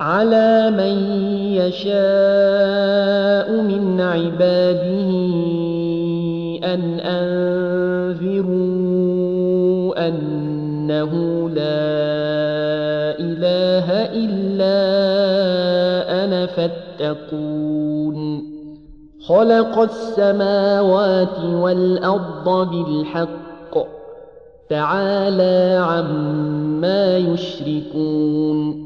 على من يشاء من عباده أن أنذروا أنه لا إله إلا أنا فاتقون. خلق السماوات والأرض بالحق تعالى عما يشركون.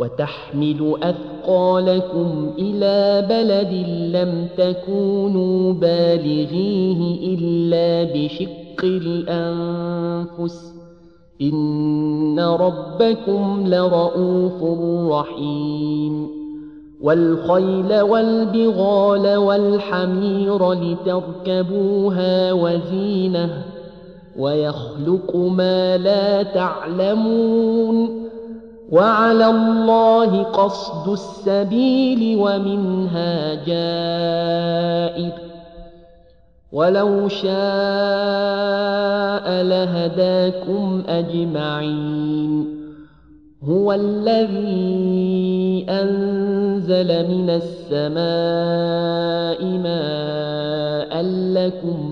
وتحمل أثقالكم إلى بلد لم تكونوا بالغيه إلا بشق الأنفس. إن ربكم لرؤوف رحيم. والخيل والبغال والحمير لتركبوها وزينة. ويخلق ما لا تعلمون. وعلى الله قصد السبيل ومنها جائر. ولو شاء لهداكم أجمعين. هو الذي أنزل من السماء ماء لكم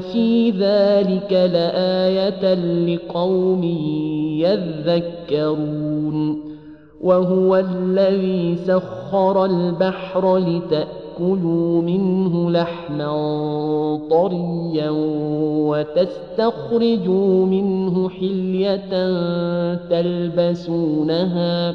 في ذلك لآية لقوم يذكرون وهو الذي سخر البحر لتأكلوا منه لحما طريا وتستخرجوا منه حلية تلبسونها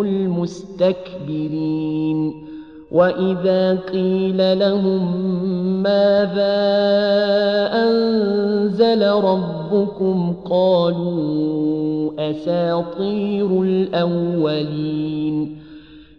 المستكبرين. وإذا قيل لهم ماذا أنزل ربكم قالوا أساطير الأولين.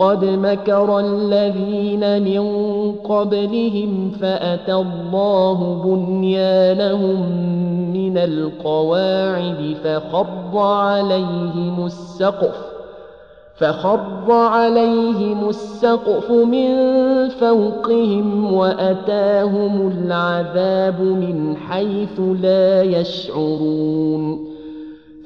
قد مكر الذين من قبلهم فأتى الله بنيانهم من القواعد فخر عليهم السقف فخر عليهم السقف من فوقهم وأتاهم العذاب من حيث لا يشعرون.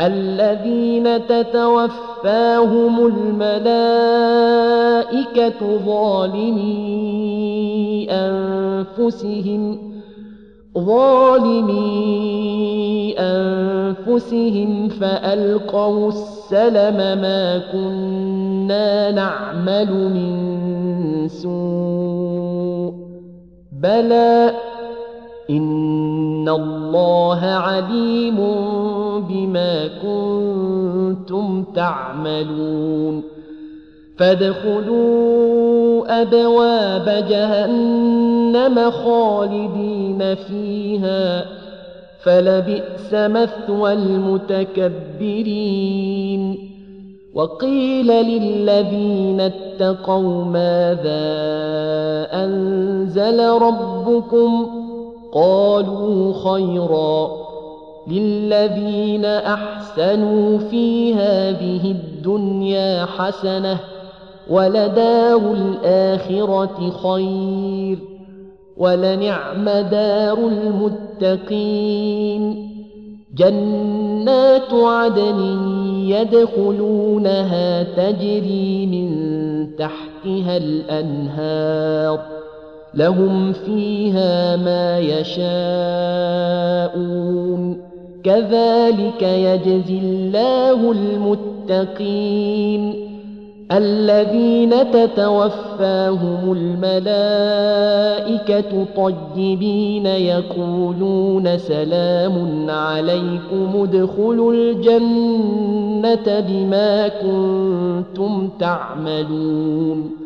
الذين تتوفاهم الملائكة ظالمي أنفسهم ظالمي أنفسهم فألقوا السلم ما كنا نعمل من سوء. بلى إن الله عليم بما كنتم تعملون فادخلوا أبواب جهنم خالدين فيها فلبئس مثوى المتكبرين وقيل للذين اتقوا ماذا أنزل ربكم قالوا خيرا للذين أحسنوا في هذه الدنيا حسنة ولدار الآخرة خير ولنعم دار المتقين جنات عدن يدخلونها تجري من تحتها الأنهار لهم فيها ما يشاءون. كذلك يجزي الله المتقين. الذين تتوفاهم الملائكة طيبين يقولون سلام عليكم ادخلوا الجنة بما كنتم تعملون.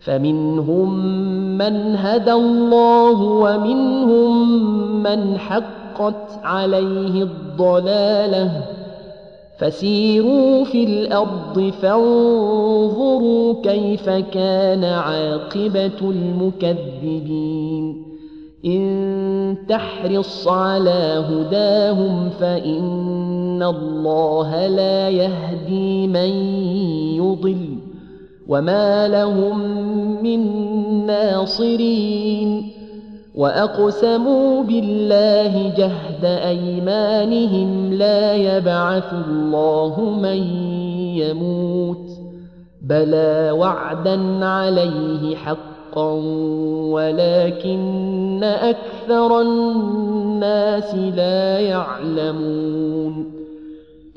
فمنهم من هدى الله ومنهم من حقت عليه الضلاله فسيروا في الأرض فانظروا كيف كان عاقبة المكذبين إن تحرص على هداهم فإن الله لا يهدي من يضل وما لهم من ناصرين واقسموا بالله جهد ايمانهم لا يبعث الله من يموت بلى وعدا عليه حقا ولكن أكثر الناس لا يعلمون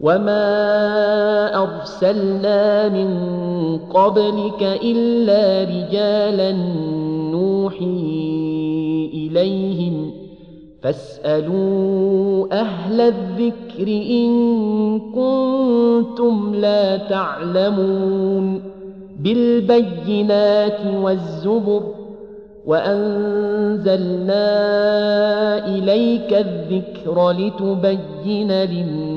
وما ارسلنا من قبلك الا رجالا نوحي اليهم فاسالوا أهل الذكر ان كنتم لا تعلمون بالبينات والزبر وانزلنا اليك الذكر لتبين للناس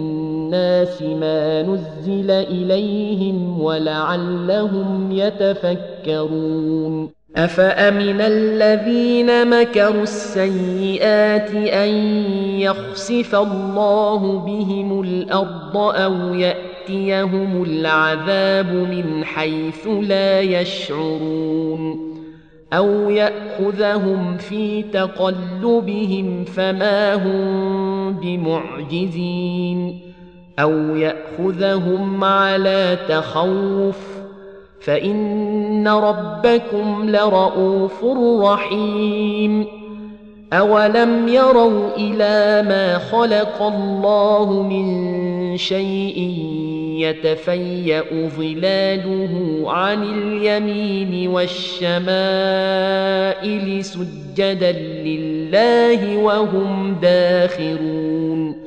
الناس ما نزل إليهم ولعلهم يتفكرون. أفأمن الذين مكروا السيئات أن يخسف الله بهم الأرض أو يأتيهم العذاب من حيث لا يشعرون؟ أو يأخذهم في تقلبهم فما هم بمعجزين؟ أو ياخذهم على تخوف فان ربكم لرءوف رحيم اولم يروا إلى ما خلق الله من شيء يتفيا ظلاله عن اليمين والشمائل سجدا لله وهم داخرون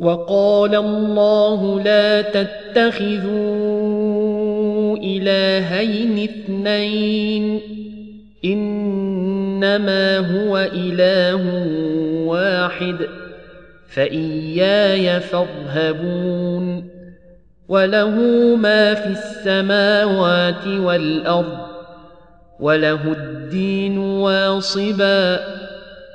وقال الله لا تتخذوا إلهين اثنين إنما هو إله واحد فإياي فارهبون وله ما في السماوات والأرض وله الدين واصبا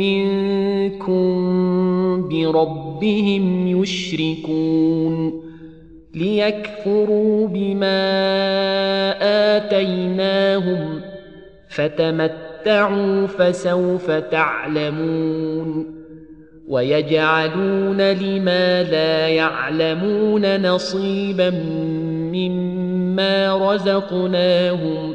منكم بربهم يشركون ليكفروا بما آتيناهم فتمتعوا فسوف تعلمون ويجعلون لما لا يعلمون نصيبا مما رزقناهم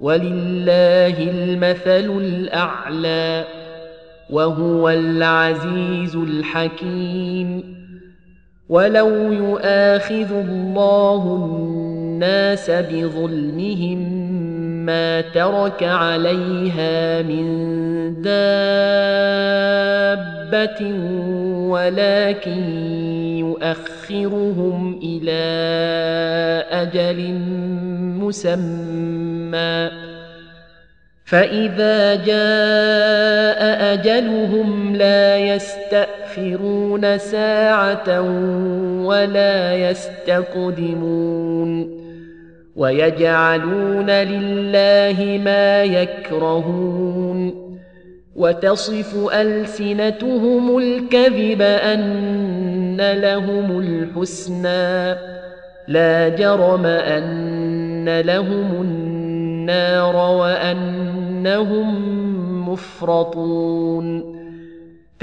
ولله المثل الأعلى وهو العزيز الحكيم. ولو يؤاخذ الله الناس بظلمهم ما ترك عليها من دابة ولكن يؤخرهم إلى أجل مسمى فإذا جاء أجلهم لا يستأخرون ساعة ولا يستقدمون ويجعلون لله ما يكرهون وتصف ألسنتهم الكذب أن لهم الحسنى. لا جرم أن لهم النار وأنهم مفرطون.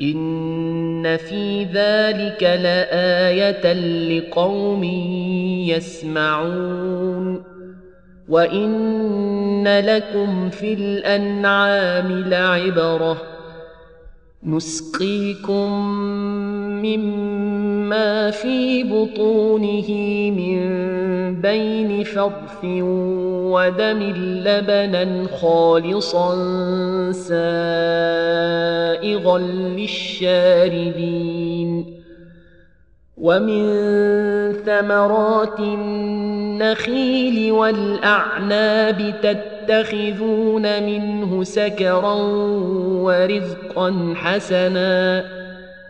ان في ذلك لايه لقوم يسمعون وان لكم في الانعام لعبره نسقيكم مما في بطونه من بين فرث ودم لبنا خالصا سائغا للشاربين ومن ثمرات النخيل والأعناب تتخذون منه سكرا ورزقا حسنا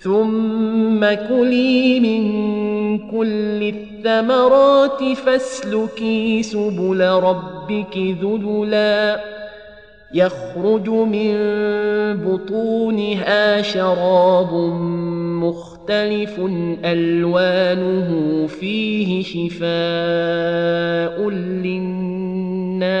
ثم كلي من كل الثمرات فاسلكي سبل ربك ذللا يخرج من بطونها شراب مختلف الوانه فيه شفاء للناس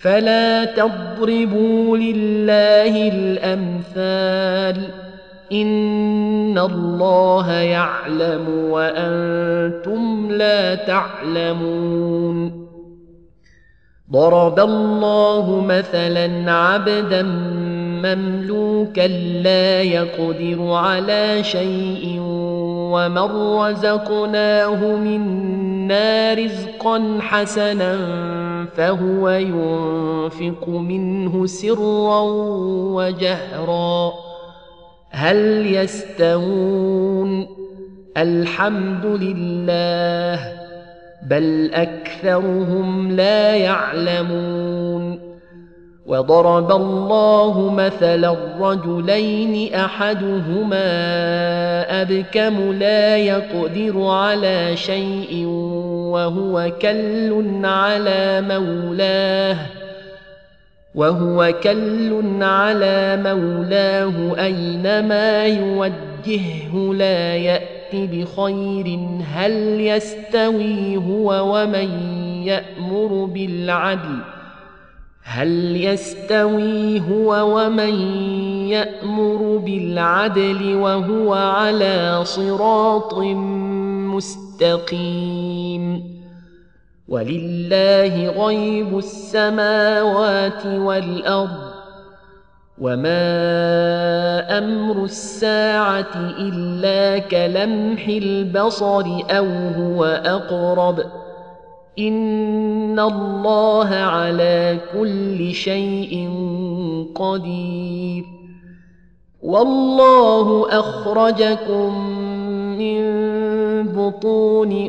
فلا تضربوا لله الأمثال. إن الله يعلم وأنتم لا تعلمون. ضرب الله مثلا عبدا مملوكا لا يقدر على شيء ومن رزقناه منا رزقا حسنا فهو ينفق منه سرا وجهرا. هل يستوون؟ الحمد لله بل أكثرهم لا يعلمون. وضرب الله مثلا الرجلين أحدهما أبكم لا يقدر على شيء وهو كل على مولاه وهو كل على مولاه أينما يوجهه لا ياتي بخير هل يستوي هو ومن يأمر بالعدل هل يستوي هو ومن يأمر بالعدل وهو على صراط مستقيم. ولله غيب السماوات والأرض وما أمر الساعة إلا كلمح البصر أو هو أقرب. إن الله على كل شيء قدير. والله أخرجكم من بطون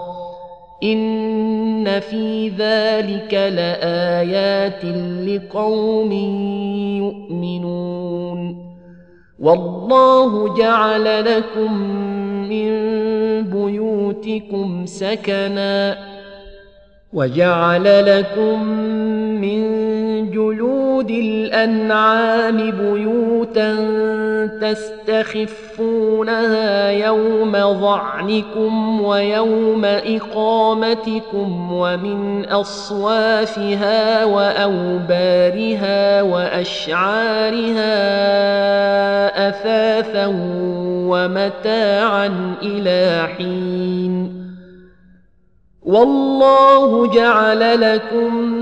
ان في ذلك لايات لقوم يؤمنون والله جعل لكم من بيوتكم سكنا وجعل لكم من جلود الأنعام بيوتا تستخفونها يوم ظعنكم ويوم إقامتكم ومن أصوافها وأوبارها وأشعارها أثاثا ومتاعا إلى حين. والله جعل لكم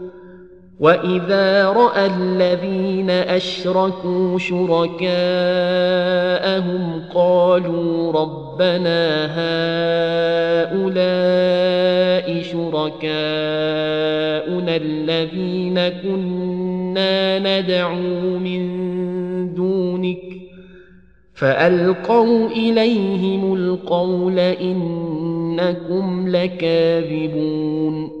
واذا راى الذين اشركوا شركاءهم قالوا ربنا هؤلاء شركاؤنا الذين كنا ندعو من دونك فالقوا اليهم القول انكم لكاذبون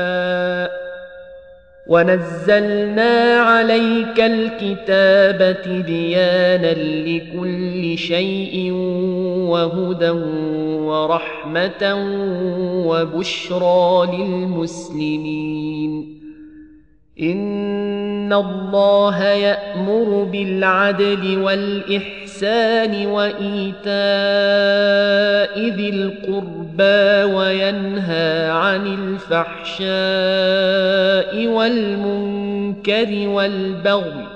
ونزلنا عليك الكتاب تبيانا لكل شيء وهدى ورحمة وبشرى للمسلمين. ان الله يامر بالعدل والاحسان وايتاء ذي القربى وينهى عن الفحشاء والمنكر والبغي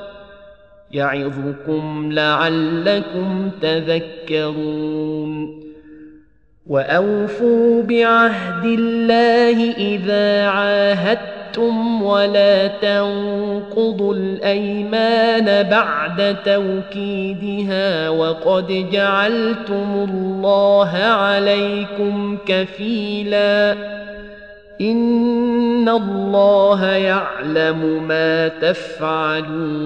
يعظكم لعلكم تذكرون واوفوا بعهد الله اذا عاهدتم أَحْسَنْتُمْ ولا تنقضوا الأيمان بعد توكيدها وقد جعلتم الله عليكم كفيلا إن الله يعلم ما تفعلون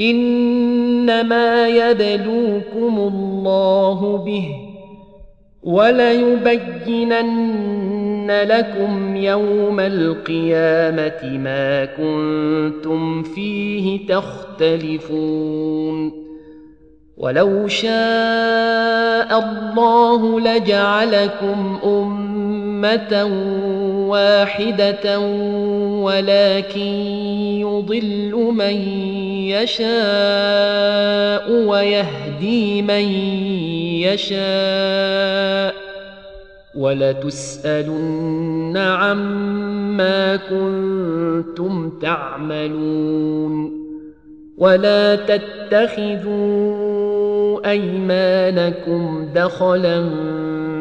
إنما يبلوكم الله به وليبينن لكم يوم القيامة ما كنتم فيه تختلفون. ولو شاء الله لجعلكم أمة واحدة ولكن يضل من يشاء ويهدي من يشاء ولتسألن عما كنتم تعملون ولا تتخذوا أيمانكم دخلاً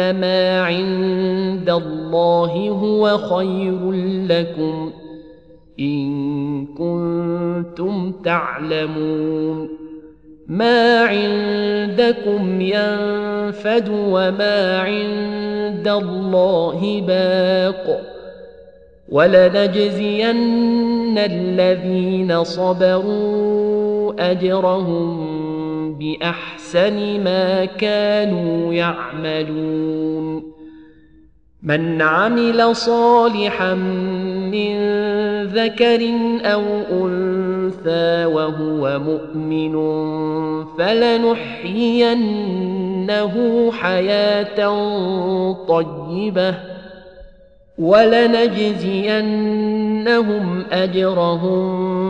انما عند الله هو خير لكم ان كنتم تعلمون ما عندكم ينفد وما عند الله باق ولنجزين الذين صبروا اجرهم بأحسن ما كانوا يعملون. من عمل صالحا من ذكر أو أنثى وهو مؤمن فلنحيينه حياة طيبة ولنجزينهم أجرهم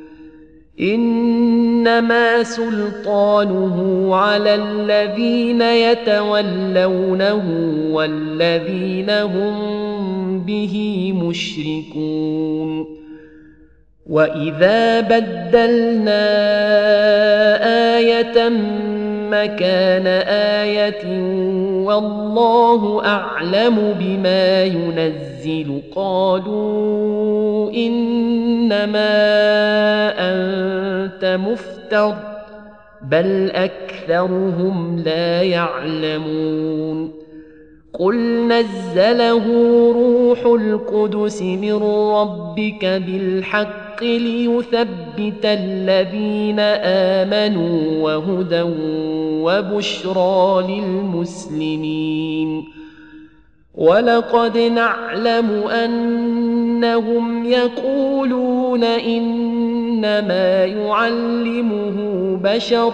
إنما سلطانه على الذين يتولونه والذين هم به مشركون. وإذا بدلنا آية مكان آية والله أعلم بما ينزل. قالوا إنما أنت مفتر بل أكثرهم لا يعلمون. قل نزله روح القدس من ربك بالحق ليثبت الذين آمنوا وهدى وبشرى للمسلمين. ولقد نعلم أنهم يقولون إنما يعلمه بشر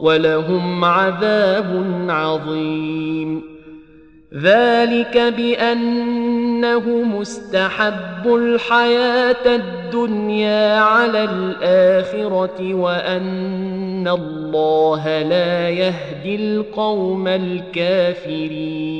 ولهم عذاب عظيم. ذلك بأنه مستحب الحياة الدنيا على الآخرة وأن الله لا يهدي القوم الكافرين.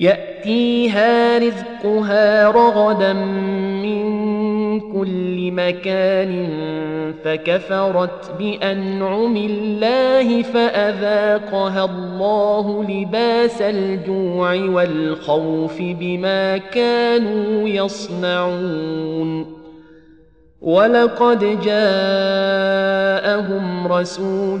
يأتيها رزقها رغدا من كل مكان فكفرت بأنعم الله فأذاقها الله لباس الجوع والخوف بما كانوا يصنعون. ولقد جاءهم رسول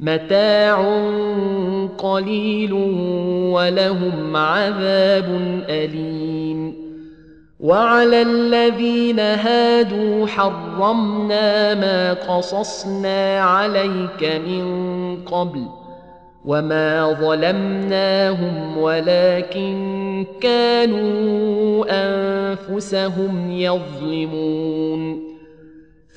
متاع قليل ولهم عذاب أليم. وعلى الذين هادوا حرمنا ما قصصنا عليك من قبل وما ظلمناهم ولكن كانوا أنفسهم يظلمون.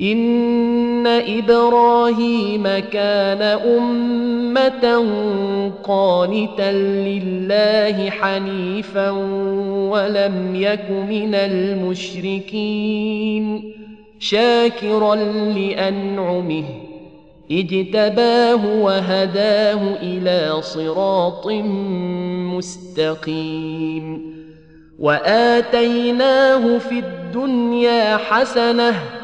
إن إبراهيم كان أمة قانتا لله حنيفا ولم يك من المشركين شاكرا لأنعمه اجتباه وهداه إلى صراط مستقيم وآتيناه في الدنيا حسنةً